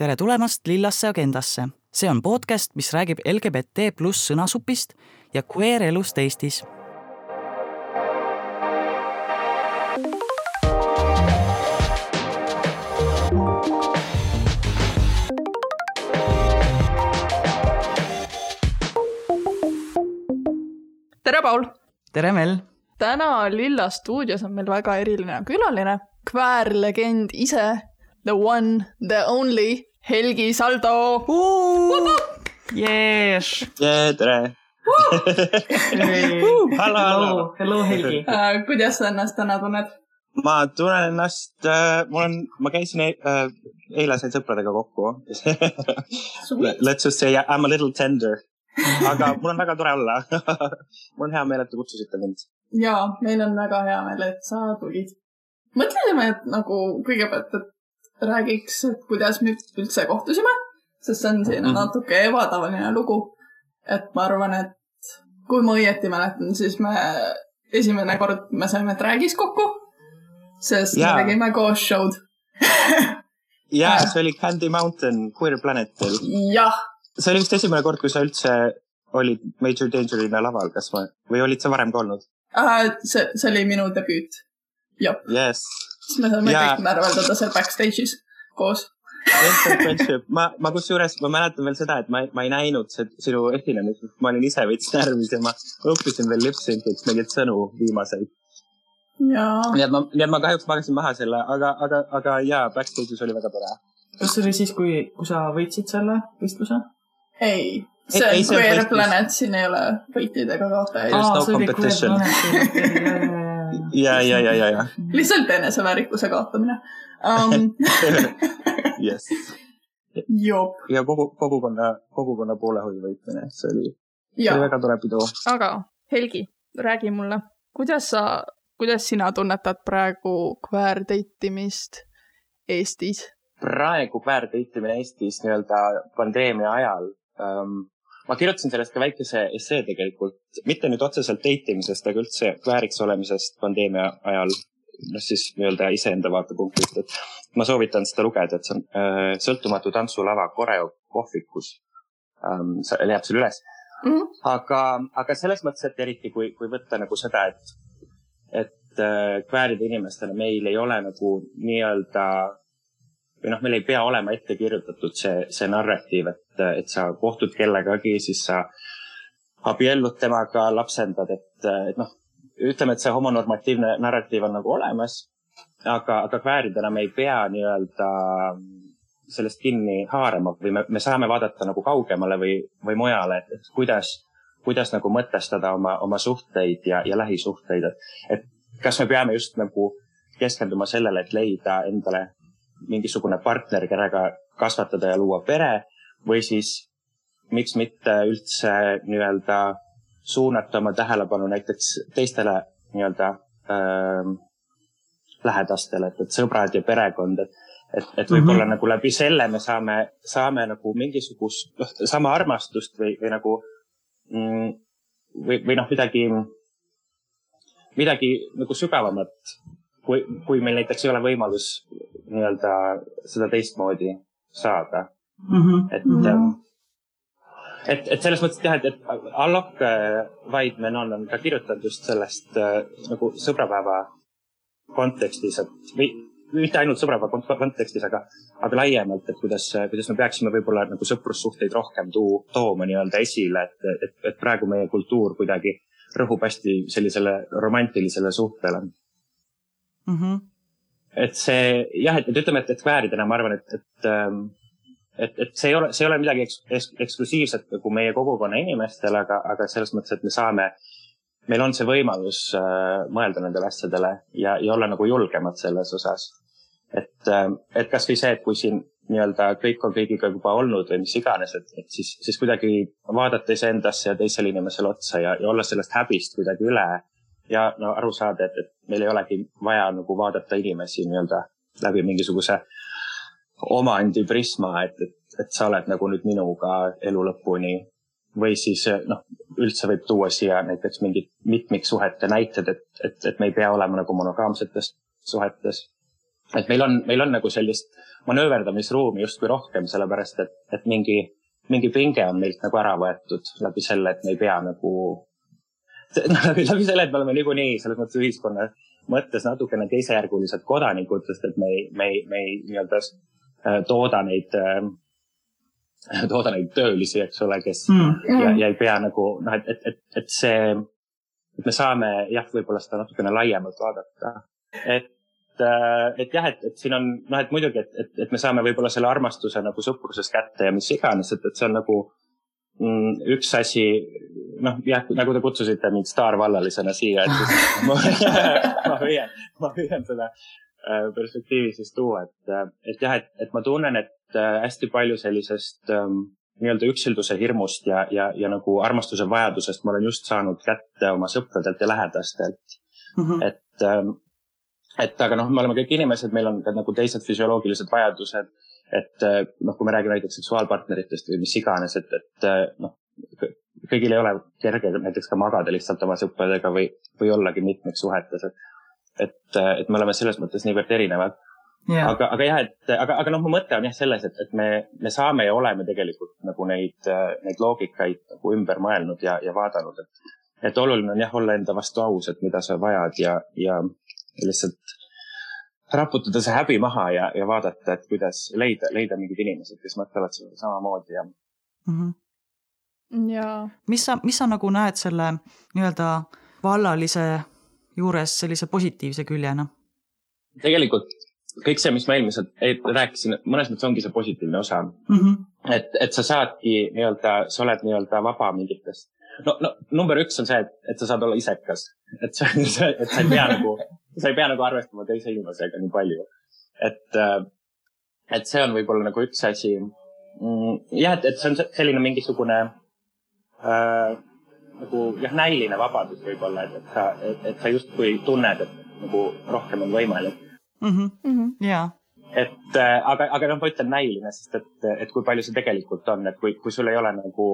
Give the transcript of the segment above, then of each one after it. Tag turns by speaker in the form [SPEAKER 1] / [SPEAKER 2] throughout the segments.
[SPEAKER 1] tere tulemast Lillasse agendasse. see on podcast, mis räägib LGBT pluss sõnasupist ja queer elust Eestis.
[SPEAKER 2] tere, Paul!
[SPEAKER 1] tere, Mel!
[SPEAKER 2] täna Lilla stuudios on meil väga eriline külaline, kväärlegend ise, the one, the only, Helgi Saldo.
[SPEAKER 1] Yes.
[SPEAKER 3] yeah, tere hallo, hallo.
[SPEAKER 1] hello, Helgi.
[SPEAKER 2] Uh, kuidas sa ennast täna tunned?
[SPEAKER 3] ma tunnen ennast äh,, mul on, ma käisin e äh, eile sain sõpradega kokku Let's just say I m a little tender. aga mul on väga tore olla mul on hea meel, et te kutsusite mind.
[SPEAKER 2] ja meil on väga hea meel, et sa tulid. mõtlesime, et nagu kõigepealt, et räägiks, kuidas me üldse kohtusime, sest see on selline
[SPEAKER 3] Mhm.
[SPEAKER 2] natuke ebatavaline lugu. et ma arvan, et kui ma õieti mäletan, siis me esimene kord me saime Dragis kokku, sest
[SPEAKER 3] Jaa.
[SPEAKER 2] me tegime koos show'd.
[SPEAKER 3] ja see oli Candy Mountain Queer Planetil.
[SPEAKER 2] jah,
[SPEAKER 3] see oli vist esimene kord, kui sa üldse olid Major Dangerina laval, kas ma, või olid sa varem ka olnud?
[SPEAKER 2] äh, see, see oli minu debüüt. jah,
[SPEAKER 3] Yes.
[SPEAKER 2] Siis me saime
[SPEAKER 3] Jaa.
[SPEAKER 2] kõik närveldada seal backstage'is koos.
[SPEAKER 3] Friendship, ma, ma kusjuures, ma mäletan veel seda, et ma, ma ei näinud sinu esinemist, ma olin ise veits närvis ja ma õppisin veel lipsynkiks mingeid sõnu viimaseid. nii et ma, nii et ma kahjuks magasin maha selle, aga, aga, aga jaa, backstage'is oli väga tore.
[SPEAKER 1] kas see oli siis, kui, kui sa võitsid selle võistluse?
[SPEAKER 2] ei, see on Queer. Planet, siin ei ole võitjaid ega kaotajaid
[SPEAKER 3] There's
[SPEAKER 1] Aa,
[SPEAKER 3] no
[SPEAKER 1] see oli
[SPEAKER 3] competition.
[SPEAKER 1] Queer Planet,
[SPEAKER 3] ja, ja, ja, ja, ja,
[SPEAKER 2] lihtsalt eneseväärikuse kaotamine um.
[SPEAKER 3] yes.
[SPEAKER 2] jop,
[SPEAKER 3] ja kogu, kogukonna, kogukonna poolehoiu võitmine, see oli, see oli, väga tore pidu.
[SPEAKER 2] aga Helgi, räägi mulle, kuidas sa, kuidas sina tunnetad praegu kväärteitimist Eestis?
[SPEAKER 3] praegu väärteitimine Eestis nii-öelda pandeemia ajal ähm, ma kirjutasin sellest ka väikese essee tegelikult, mitte nüüd otseselt deitimisest, aga üldse vääriks olemisest pandeemia ajal, noh siis nii-öelda iseenda vaatepunktist, et ma soovitan seda lugeda, et see on äh, sõltumatu tantsulava Koreo kohvikus ähm,. see leiab selle üles
[SPEAKER 2] Mhm.
[SPEAKER 3] aga, aga selles mõttes, et eriti kui, kui võtta nagu seda, et, et äh, kvääride inimestena meil ei ole nagu nii-öelda või noh, meil ei pea olema ette kirjutatud see, see narratiiv, et, et sa kohtud kellegagi, siis sa abiellud temaga, lapsendad, et, et noh, ütleme, et see homonormatiivne narratiiv on nagu olemas, aga, aga kvääridena me ei pea nii-öelda sellest kinni haarama või me, me saame vaadata nagu kaugemale või, või mujale, et, kuidas, kuidas nagu mõtestada oma, oma suhteid ja, ja lähisuhteid, et, et kas me peame just nagu keskenduma sellele, et leida endale mingisugune partner, kellega kasvatada ja luua pere või siis miks mitte üldse nii-öelda suunata oma tähelepanu näiteks teistele nii-öelda äh, lähedastele, et, et sõbrad ja perekond, et, et, et võib-olla mm -hmm. nagu läbi selle me saame, saame nagu mingisugust, noh, sama armastust või, või nagu mm, või, või noh, midagi, midagi nagu sügavamat, kui, kui meil näiteks ei ole võimalus nii-öelda seda teistmoodi saada
[SPEAKER 1] mm. -hmm.
[SPEAKER 3] et mm, -hmm. et, et selles mõttes jah, et, et Allok Vaidmenon on ka kirjutanud just sellest äh, nagu sõbrapäeva kontekstis, et või mitte ainult sõbrapäeva kont- kontekstis, aga, aga laiemalt, et kuidas, kuidas me peaksime võib-olla nagu sõprussuhteid rohkem tuu, tooma nii-öelda esile, et, et, et praegu meie kultuur kuidagi rõhub hästi sellisele romantilisele suhtele
[SPEAKER 1] Mm -hmm.
[SPEAKER 3] et see jah, et, et ütleme, et, et kvääridena ma arvan, et, et, et, et see ei ole, see ei ole midagi eks, eks, eksklusiivset nagu meie kogukonna inimestele, aga, aga selles mõttes, et me saame, meil on see võimalus äh, mõelda nendele asjadele ja, ja olla nagu julgemad selles osas. et äh,, et kasvõi see, et kui siin nii-öelda kõik on kõigiga juba olnud või mis iganes, et, et siis, siis kuidagi vaadata iseendasse ja teisele inimesele otsa ja, ja olla sellest häbist kuidagi üle ja no aru saada, et, et meil ei olegi vaja nagu vaadata inimesi nii-öelda läbi mingisuguse omandi prisma, et, et, et sa oled nagu nüüd minuga elu lõpuni või siis noh, üldse võib tuua siia näiteks mingid mitmiksuhete näited, et, et, et me ei pea olema nagu monogaamsetes suhetes. et meil on, meil on nagu sellist manööverdamisruumi justkui rohkem, sellepärast et, et mingi, mingi pinge on meilt nagu ära võetud läbi selle, et me ei pea nagu läbi, läbi selle, et me oleme niikuinii selles mõttes ühiskonna mõttes natukene teisejärgulised kodanikud, sest et me ei, me ei, me ei nii-öelda äh, tooda neid äh, tooda neid töölisi, eks ole, kes mm. ja, ja ei pea nagu noh, et, et, et, et see, et me saame jah, võib-olla seda natukene laiemalt vaadata. et, äh, et jah, et, et siin on noh, et muidugi, et, et, et me saame võib-olla selle armastuse nagu sõpruses kätte ja mis iganes, et, et see on nagu mm, üks asi, noh jah, nagu te kutsusite mind staarvallalisena siia, et siis ma, ma püüan, ma püüan seda äh, perspektiivi siis tuua, et, et jah, et, et ma tunnen, et Äh, hästi palju sellisest ähm, nii-öelda üksilduse hirmust ja, ja, ja nagu armastuse vajadusest ma olen just saanud kätte oma sõpradelt ja lähedastelt mm. -hmm. et, ähm, et aga noh, me oleme kõik inimesed, meil on ka nagu teised füsioloogilised vajadused. et äh, noh, kui me räägime näiteks seksuaalpartneritest või mis iganes, et, et äh, noh, kõigil ei ole kerge näiteks ka magada lihtsalt oma sõpradega või, või ollagi mitmeks suhetes, et, et, et me oleme selles mõttes niivõrd erinevad Yeah. aga, aga jah, et aga, aga noh, mu mõte on jah selles, et, et me, me saame ja oleme tegelikult nagu neid, neid loogikaid nagu ümber mõelnud ja, ja vaadanud, et, et oluline on jah olla enda vastu aus, et mida sa vajad ja, ja lihtsalt raputada see häbi maha ja, ja vaadata, et kuidas leida, leida mingid inimesed, kes mõtlevad samamoodi ja mm.
[SPEAKER 2] -hmm. Ja.
[SPEAKER 1] mis sa, mis sa nagu näed selle nii-öelda vallalise juures sellise positiivse küljena?
[SPEAKER 3] tegelikult kõik see, mis ma eelmiselt rääkisin, mõnes mõttes ongi see positiivne osa mm. -hmm. et, et sa saadki nii-öelda, sa oled nii-öelda vaba mingitest. no, no number üks on see, et, et sa saad olla isekas, et sa, et sa ei pea nagu, sa ei pea nagu arvestama teise inimesega nii palju. et, äh, et see on võib-olla nagu üks asi. Mm, jah, et, et see on selline mingisugune äh, nagu jah, näiline vabadus võib-olla, et, et sa, et, et sa justkui tunned, et nagu rohkem on võimalik
[SPEAKER 1] mm. -hmm. jaa
[SPEAKER 3] et äh, aga, aga noh, ma ütlen näiline, sest et, et kui palju see tegelikult on, et kui, kui sul ei ole nagu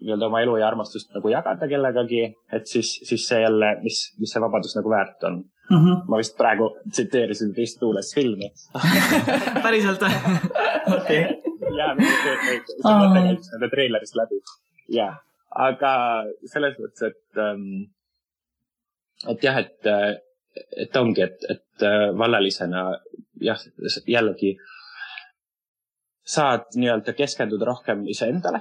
[SPEAKER 3] nii-öelda oma elu ja armastust nagu jagada kellegagi, et siis, siis see jälle, mis, mis see vabadus nagu väärt on mm. -hmm. ma vist praegu tsiteerisin teist tuules filmi
[SPEAKER 1] päriselt või? okei.
[SPEAKER 3] jaa, see mõte käis nende treilerist läbi. Jaa, aga selles mõttes, et ähm,, et jah, et et ongi, et, et äh, vallalisena jah, jällegi saad nii-öelda keskenduda rohkem iseendale,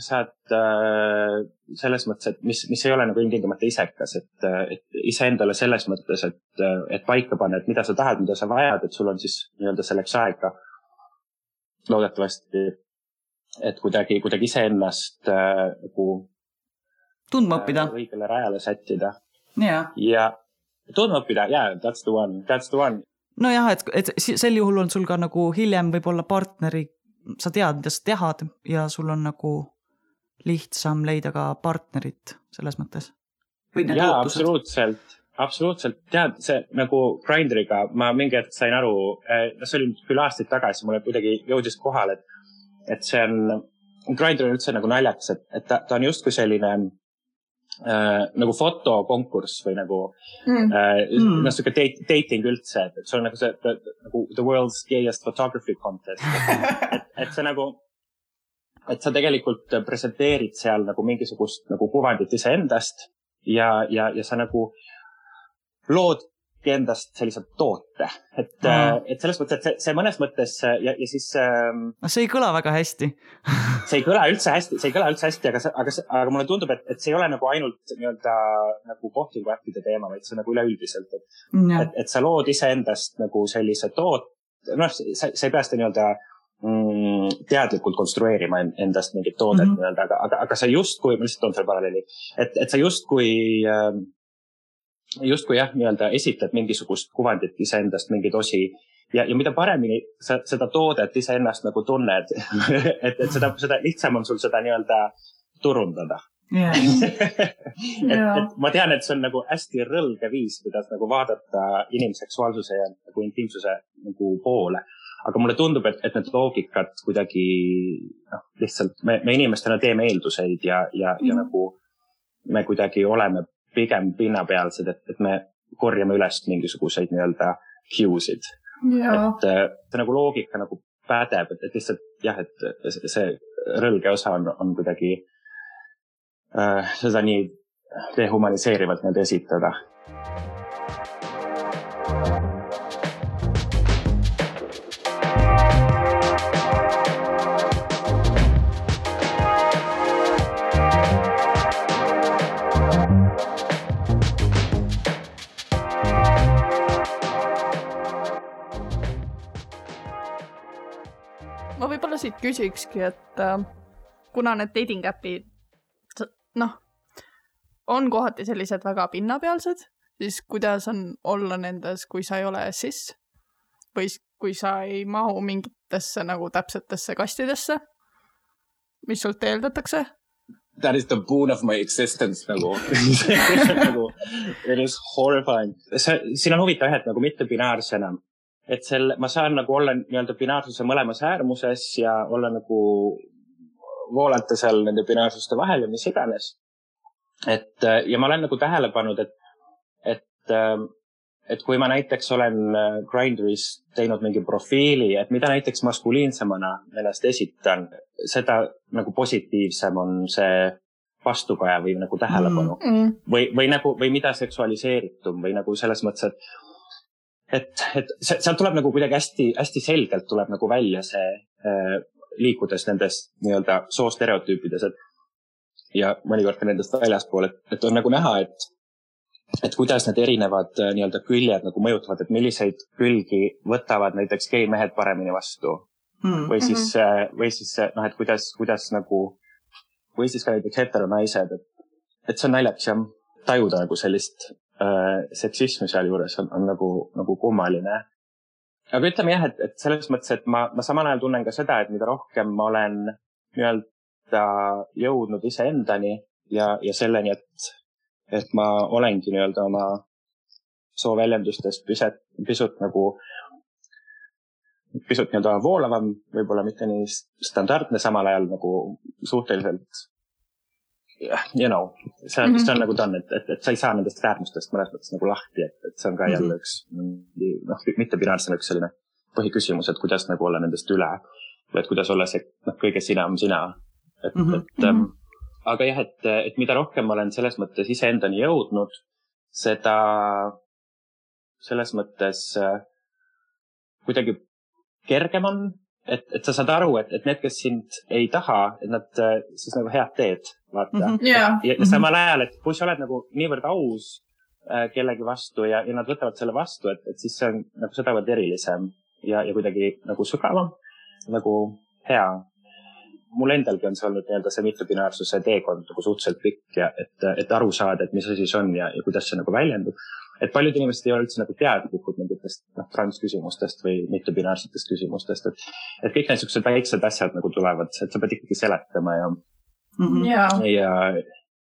[SPEAKER 3] saad äh, selles mõttes, et mis, mis ei ole nagu ilmtingimata isekas, et, et iseendale selles mõttes, et, et paika panna, et mida sa tahad, mida sa vajad, et sul on siis nii-öelda selleks aega. Loodetavasti, et kuidagi, kuidagi iseennast äh, nagu
[SPEAKER 1] tundma õppida
[SPEAKER 3] äh,. õigele rajale sättida.
[SPEAKER 1] ja,
[SPEAKER 3] ja tundma õppida, yeah, that's the one, that's the one.
[SPEAKER 1] nojah, et, et sel juhul on sul ka nagu hiljem võib-olla partneri, sa tead, mida sa tead ja sul on nagu lihtsam leida ka partnerit selles mõttes.
[SPEAKER 3] jaa, absoluutselt, absoluutselt, tead, see nagu Grindriga ma mingi hetk sain aru, no see oli küll aastaid tagasi, mulle kuidagi jõudis kohale, et, et see on, Grindr on üldse nagu naljakas, et, et ta, ta on justkui selline äh, nagu fotokonkurss või nagu mm. äh, mm. noh, sihuke date, dating üldse, et see on nagu see the, nagu the world's gayest photography contest. et, et see nagu, et sa tegelikult presenteerid seal nagu mingisugust nagu kuvandit iseendast ja, ja, ja sa nagu lood endast sellise toote, et mm., et selles mõttes, et see, see mõnes mõttes ja, ja siis ähm,.
[SPEAKER 1] no see ei kõla väga hästi
[SPEAKER 3] see ei kõla üldse hästi, see ei kõla üldse hästi, aga, aga, aga mulle tundub, et, et see ei ole nagu ainult nii-öelda nagu kohtingu äppide teema, vaid see on nagu üleüldiselt, et mm., et, et sa lood iseendast nagu sellise toot-, noh, sa, sa ei pea seda nii-öelda mm, teadlikult konstrueerima endast mingit toodet mm -hmm. nii-öelda, aga, aga, aga sa justkui, ma lihtsalt toon selle paralleeli, et, et sa justkui äh, justkui jah, nii-öelda esitled mingisugust kuvandit iseendast, mingeid osi ja, ja mida paremini sa seda toodet iseennast nagu tunned et, et seda, seda lihtsam on sul seda nii-öelda turundada yeah. et, et ma tean, et see on nagu hästi rõlge viis, kuidas nagu vaadata inimseksuaalsuse ja nagu intiimsuse nagu poole. aga mulle tundub, et, et need loogikad kuidagi noh, lihtsalt me, me inimestena teeme eelduseid ja, ja mm, -hmm. ja mhm. nagu me kuidagi oleme pigem pinnapealsed, et, et me korjame üles mingisuguseid nii-öelda cue'sid. Et see nagu loogika nagu pädeb, et, lihtsalt jah, et see rõlge osa on, on kuidagi äh, seda nii dehumaniseerivalt nüüd esitada
[SPEAKER 2] küsikski, et äh, kuna need dating äpid, noh, on kohati sellised väga pinnapealsed, siis kuidas on olla nendes, kui sa ei ole cis või kui sa ei mahu mingitesse nagu täpsetesse kastidesse, mis sult eeldatakse?
[SPEAKER 3] That is the boon of my existence nagu nagu it is horrifying. see, siin on huvitav jah, et nagu mittebinaarsena et selle, ma saan nagu olla nii-öelda binaarsuse mõlemas äärmuses ja olla nagu voolata seal nende binaarsuste vahel ja mis iganes. et ja ma olen nagu tähele pannud, et, et, et kui ma näiteks olen Grinderis teinud mingi profiili, et mida näiteks maskuliinsemana ennast esitan, seda nagu positiivsem on see vastukaja või nagu tähelepanu mm. -hmm. või, või nagu, või mida seksualiseeritum või nagu selles mõttes, et et, et sealt tuleb nagu kuidagi hästi-hästi selgelt tuleb nagu välja see äh, liikudes nendes nii-öelda soostereotüüpides, et ja mõnikord ka nendest väljaspool, et, et on nagu näha, et, et kuidas need erinevad äh, nii-öelda küljed nagu mõjutavad, et milliseid külgi võtavad näiteks geimehed paremini vastu hmm. või siis mm, -hmm. või siis noh, et kuidas, kuidas nagu või siis ka näiteks heteronaised, et, et see on naljakas jah, tajuda nagu sellist äh, seksism sealjuures on, on nagu, nagu kummaline. aga ütleme jah, et, et selles mõttes, et ma, ma samal ajal tunnen ka seda, et mida rohkem ma olen nii-öelda jõudnud iseendani ja, ja selleni, et, et ma olengi nii-öelda oma sooväljendustes pisut, pisut nagu pisut nii-öelda voolavam, võib-olla mitte nii standardne, samal ajal nagu suhteliselt you know, see on mm, -hmm. see on nagu ta on, et, et, et sa ei saa nendest äärmustest mõnes mõttes nagu lahti, et, et see on ka mm -hmm. jälle üks noh, mitte binaarsena üks selline põhiküsimus, et kuidas nagu olla nendest üle või et kuidas olla see noh, kõige sinam sina. et mm, -hmm. et ähm, aga jah, et, et mida rohkem ma olen selles mõttes iseendani jõudnud, seda selles mõttes äh, kuidagi kergem on et, et sa saad aru, et, et need, kes sind ei taha, et nad äh, siis nagu head teed, vaata mm. -hmm.
[SPEAKER 2] Yeah.
[SPEAKER 3] ja, ja samal ajal, et kui sa oled nagu niivõrd aus äh, kellegi vastu ja, ja nad võtavad selle vastu, et, et siis see on nagu sedavõrd erilisem ja, ja kuidagi nagu sügavam, nagu hea. mul endalgi on see olnud nii-öelda see mitmepinaarsuse teekond nagu suhteliselt pikk ja et, et aru saada, et mis asi see on ja, ja kuidas see nagu väljendub et paljud inimesed ei ole üldse nagu teadlikud mingitest noh, transküsimustest või mittebinaarsetest küsimustest, et, et kõik need siuksed väiksed asjad nagu tulevad, et sa pead ikkagi seletama ja
[SPEAKER 2] mm, -hmm. ja,
[SPEAKER 3] ja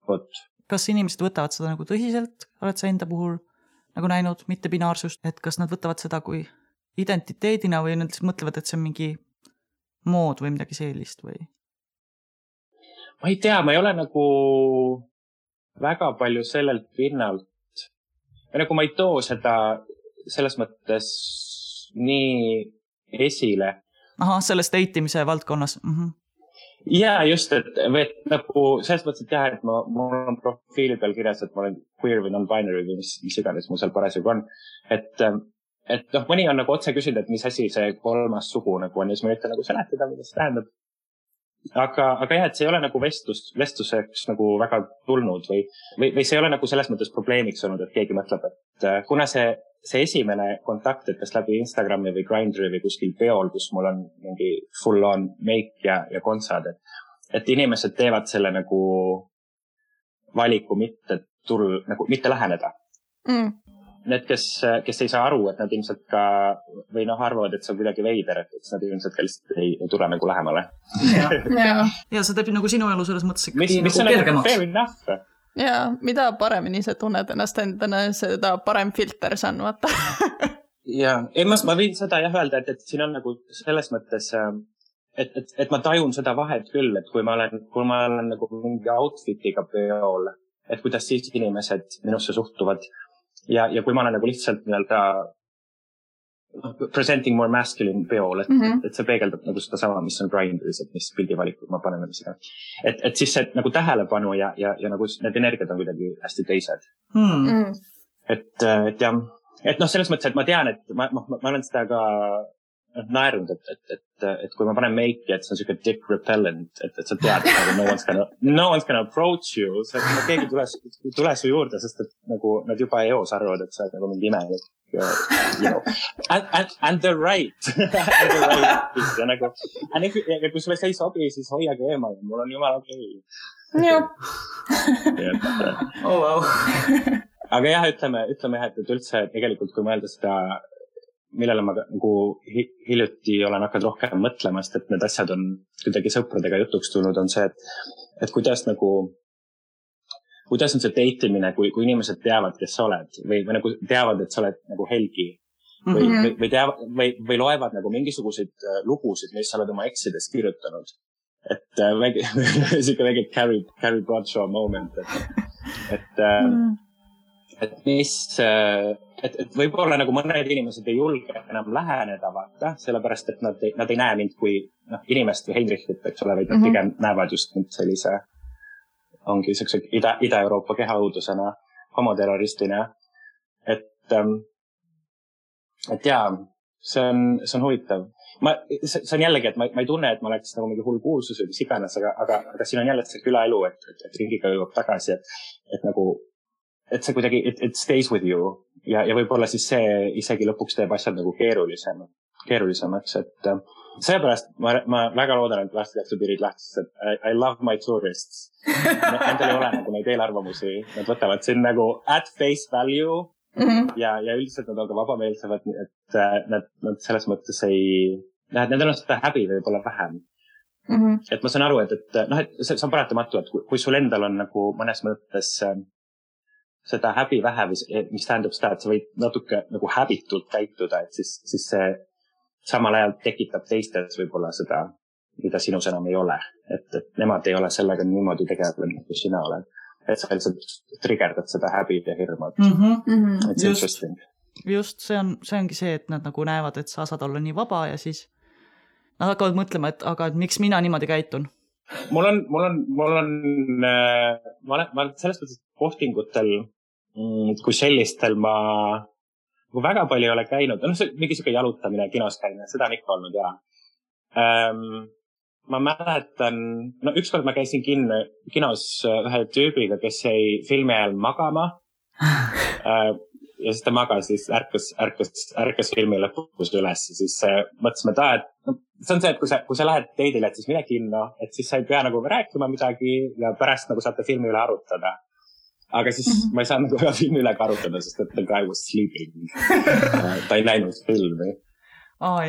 [SPEAKER 3] vot.
[SPEAKER 1] kas inimesed võtavad seda nagu tõsiselt, oled sa enda puhul nagu näinud mittebinaarsust, et kas nad võtavad seda kui identiteedina või nad lihtsalt mõtlevad, et see on mingi mood või midagi sellist või?
[SPEAKER 3] ma ei tea, ma ei ole nagu väga palju sellelt pinnalt või nagu ma ei too seda selles mõttes nii esile.
[SPEAKER 1] ahah, selles date imise valdkonnas mm. -hmm
[SPEAKER 3] ja just, et, et nagu selles mõttes, et jah, et ma, mul on profiili peal kirjas, et ma olen queer või non-binary või mis, mis iganes mul seal parasjagu on. et, et noh, mõni on nagu otse küsinud, et mis asi see kolmas sugu nagu on ja siis ma üritan nagu seletada, mida see tähendab aga, aga jah, et see ei ole nagu vestlus, vestluseks nagu väga tulnud või, või, või see ei ole nagu selles mõttes probleemiks olnud, et keegi mõtleb, et äh, kuna see, see esimene kontakt, et kas läbi Instagrami või Grindri või kuskil peol, kus mul on mingi full on make ja, ja kontsad, et, et inimesed teevad selle nagu valiku mitte tulla, nagu mitte läheneda. Mm need, kes, kes ei saa aru, et nad ilmselt ka või noh, arvavad, et see on kuidagi veider, et siis nad ilmselt ka lihtsalt ei, ei tule nagu lähemale.
[SPEAKER 1] ja, ja. ja see teeb nagu sinu elu selles mõttes ikkagi
[SPEAKER 3] mis, nagu kergemaks.
[SPEAKER 2] ja mida paremini sa tunned ennast endana, seda parem filter see on, vaata
[SPEAKER 3] ja, ei ma, ma võin seda jah öelda, et, et siin on nagu selles mõttes, ähm, et, et, et ma tajun seda vahet küll, et kui ma olen, kui ma olen nagu mingi outfit'iga peol, et kuidas siis inimesed minusse suhtuvad ja, ja kui ma olen nagu lihtsalt nii-öelda presenting more masculine peol, et mm. -hmm. et see peegeldab nagu sedasama, mis on Grindris, et mis pildivalikud ma panen ja mis iganes. et, et siis see nagu tähelepanu ja, ja, ja nagu need energiat on kuidagi hästi teised.
[SPEAKER 1] hmm.
[SPEAKER 2] mm..
[SPEAKER 3] et, et jah, et noh, selles mõttes, et ma tean, et ma, ma, ma olen seda ka noh, naernud, et, et, et, et kui ma panen meiki, et see on siuke dick repellent, et, et sa tead, et nagu no one's gonna, no one's gonna approach you, sa, keegi ei tule, tule su juurde, sest et nagu nad juba eos arvavad, et sa oled nagu mingi imelik. You know. and, and, and they're right and they're right ja nagu, ja kui sulle see ei sobi, siis hoiage eemale, mul on jumala okei
[SPEAKER 2] jah,
[SPEAKER 3] okay..
[SPEAKER 1] oh, wow.
[SPEAKER 3] aga jah, ütleme, ütleme jah, et, et üldse tegelikult, kui mõelda seda, millele ma nagu hi hiljuti olen hakanud rohkem mõtlema, sest et need asjad on kuidagi sõpradega jutuks tulnud, on see, et, et kuidas nagu, kuidas on see date imine, kui, kui inimesed teavad, kes sa oled või, või nagu teavad, et sa oled nagu Helgi või mm. -hmm. või, või teavad või, või loevad nagu mingisuguseid äh, lugusid, mis sa oled oma eksidest kirjutanud. et äh, väike, sihuke väike Carrie, Carrie Bradshaw moment, et, et
[SPEAKER 2] Mm.
[SPEAKER 3] Et mis, et, et võib-olla nagu mõned inimesed ei julge enam läheneda, vaata, sellepärast et nad, nad ei näe mind kui noh, inimest või Heinrichit, eks ole, vaid nad
[SPEAKER 2] Mhm.
[SPEAKER 3] pigem näevad just mind sellise, ongi siukse Ida, Ida-Euroopa kehaõudusena, homoterroristina. et, et jaa, see on, see on huvitav. ma, see on jällegi, et ma, ma ei tunne, et ma oleks nagu mingi hull kuulsus või mis iganes, aga, aga, aga siin on jälle see külaelu, et, et, et ringiga jõuab tagasi, et, et nagu et see kuidagi, it, it stays with you ja, ja võib-olla siis see isegi lõpuks teeb asjad nagu keerulisem, keerulisemaks, et äh, seepärast ma, ma väga loodan, et varsti tehtud piirid lahti, sest I, I love my tourists. Nendel ei ole nagu neid eelarvamusi, nad võtavad sind nagu at face value
[SPEAKER 2] Mhm.
[SPEAKER 3] ja, ja üldiselt nad on ka vabameelsemad, et äh, nad, nad selles mõttes ei, noh, et nendel on seda häbi võib-olla vähem
[SPEAKER 2] Mhm.
[SPEAKER 3] et ma saan aru, et, et noh, et see, see on paratamatu, et kui, kui sul endal on nagu mõnes mõttes äh, seda häbi vähe või see- mis tähendab seda, et sa võid natuke nagu häbitult käituda, et siis, siis see samal ajal tekitab teistes võib-olla seda, mida sinus enam ei ole. et, et nemad ei ole sellega niimoodi tegelenud, nagu sina oled. et sa lihtsalt trigerdad seda häbi ja hirmu,
[SPEAKER 1] mm. -hmm.
[SPEAKER 2] Mhm.
[SPEAKER 3] it's
[SPEAKER 1] Just.
[SPEAKER 3] interesting.
[SPEAKER 1] just see on, see ongi see, et nad nagu näevad, et sa saad olla nii vaba ja siis nad hakkavad mõtlema, et aga et miks mina niimoodi käitun.
[SPEAKER 3] mul on, mul on, mul on, ma olen, ma olen selles mõttes kohtingutel kui sellistel ma nagu väga palju ei ole käinud, noh, see mingi sihuke jalutamine, kinos käimine, seda on ikka olnud ja ähm,. ma mäletan, no ükskord ma käisin kinno, kinos ühe tüübiga, kes jäi filmi ajal magama äh. ja siis ta magas, siis ärkas, ärkas, ärkas filmi lõpus üles ja siis äh, mõtlesime, et aa, et noh, see on see, et kui sa, kui sa lähed date'ile, et siis mine kinno, et siis sa ei pea nagu rääkima midagi ja pärast nagu saate filmi üle arutada. Aga siis mm. -hmm. ma ei saanud nagu ühe filmi üle ka arutada, sest et the guy was sleeping. ta ei näinud filmi.
[SPEAKER 1] oh,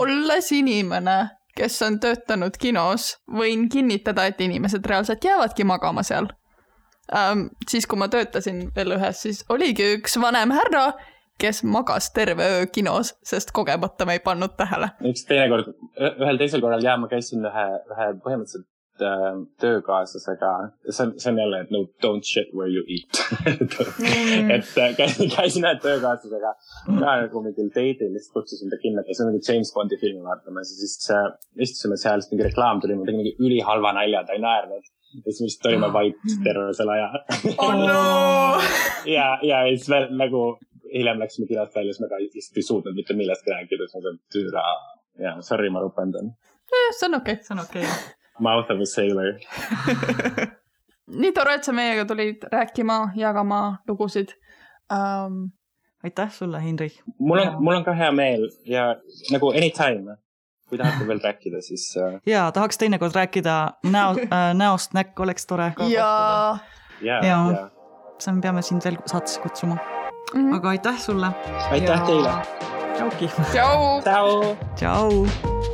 [SPEAKER 2] olles inimene, kes on töötanud kinos, võin kinnitada, et inimesed reaalselt jäävadki magama seal ähm,. siis, kui ma töötasin veel ühes, siis oligi üks vanem härra, kes magas terve öö kinos, sest kogemata me ei pannud tähele.
[SPEAKER 3] üks teinekord, ühel teisel korral ja ma käisin ühe, ühe põhimõtteliselt äh, töökaaslasega, see on, see on jälle, et no don't shit where you eat
[SPEAKER 2] Mm.
[SPEAKER 3] et äh, käisin, ühe töökaaslasega ka nagu mingil date'il, lihtsalt kutsusin ta kinno, käisime mingit James Bondi filmi vaatamas ja siis äh, istusime seal, siis mingi reklaam tuli, ma tegin mingi ülihalva nalja, ta ei naernud. ja siis me lihtsalt olime vait terve selle aja.
[SPEAKER 2] oh no!
[SPEAKER 3] ja, ja siis veel nagu hiljem läksime kinast välja, siis me ka lihtsalt ei suutnud mitte millestki rääkida, siis ma ütlesin, et türa. ja sorry, ma rupendan.
[SPEAKER 2] see on okei
[SPEAKER 1] see on okei okay..
[SPEAKER 3] Mouth of a sailor.
[SPEAKER 2] nii tore, et sa meiega tulid rääkima, jagama lugusid um,.
[SPEAKER 1] aitäh sulle, Heinrich.
[SPEAKER 3] mul on mul on ka hea meel ja nagu anytime, kui tahate veel rääkida, siis äh,
[SPEAKER 1] ja tahaks teinekord rääkida näo äh,, näost näkku oleks tore.
[SPEAKER 2] ja.
[SPEAKER 3] ja,
[SPEAKER 1] Jaa.
[SPEAKER 3] ja
[SPEAKER 1] siis me peame sind veel saatesse kutsuma,
[SPEAKER 2] Mm -hmm.
[SPEAKER 1] aga aitäh sulle.
[SPEAKER 3] aitäh teile.
[SPEAKER 1] tšauki.
[SPEAKER 2] tšau.
[SPEAKER 3] tšau.
[SPEAKER 1] tšau.